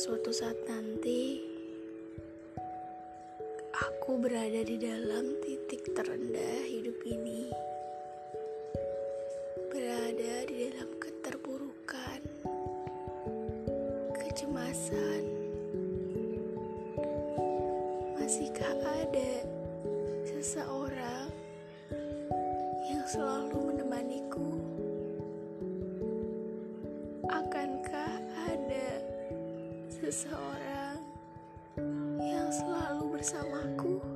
suatu saat nanti aku berada di dalam titik terendah hidup ini, berada di dalam keterburukan, kecemasan, masihkah ada seseorang yang selalu menemaniku? Akankah seseorang yang selalu bersamaku?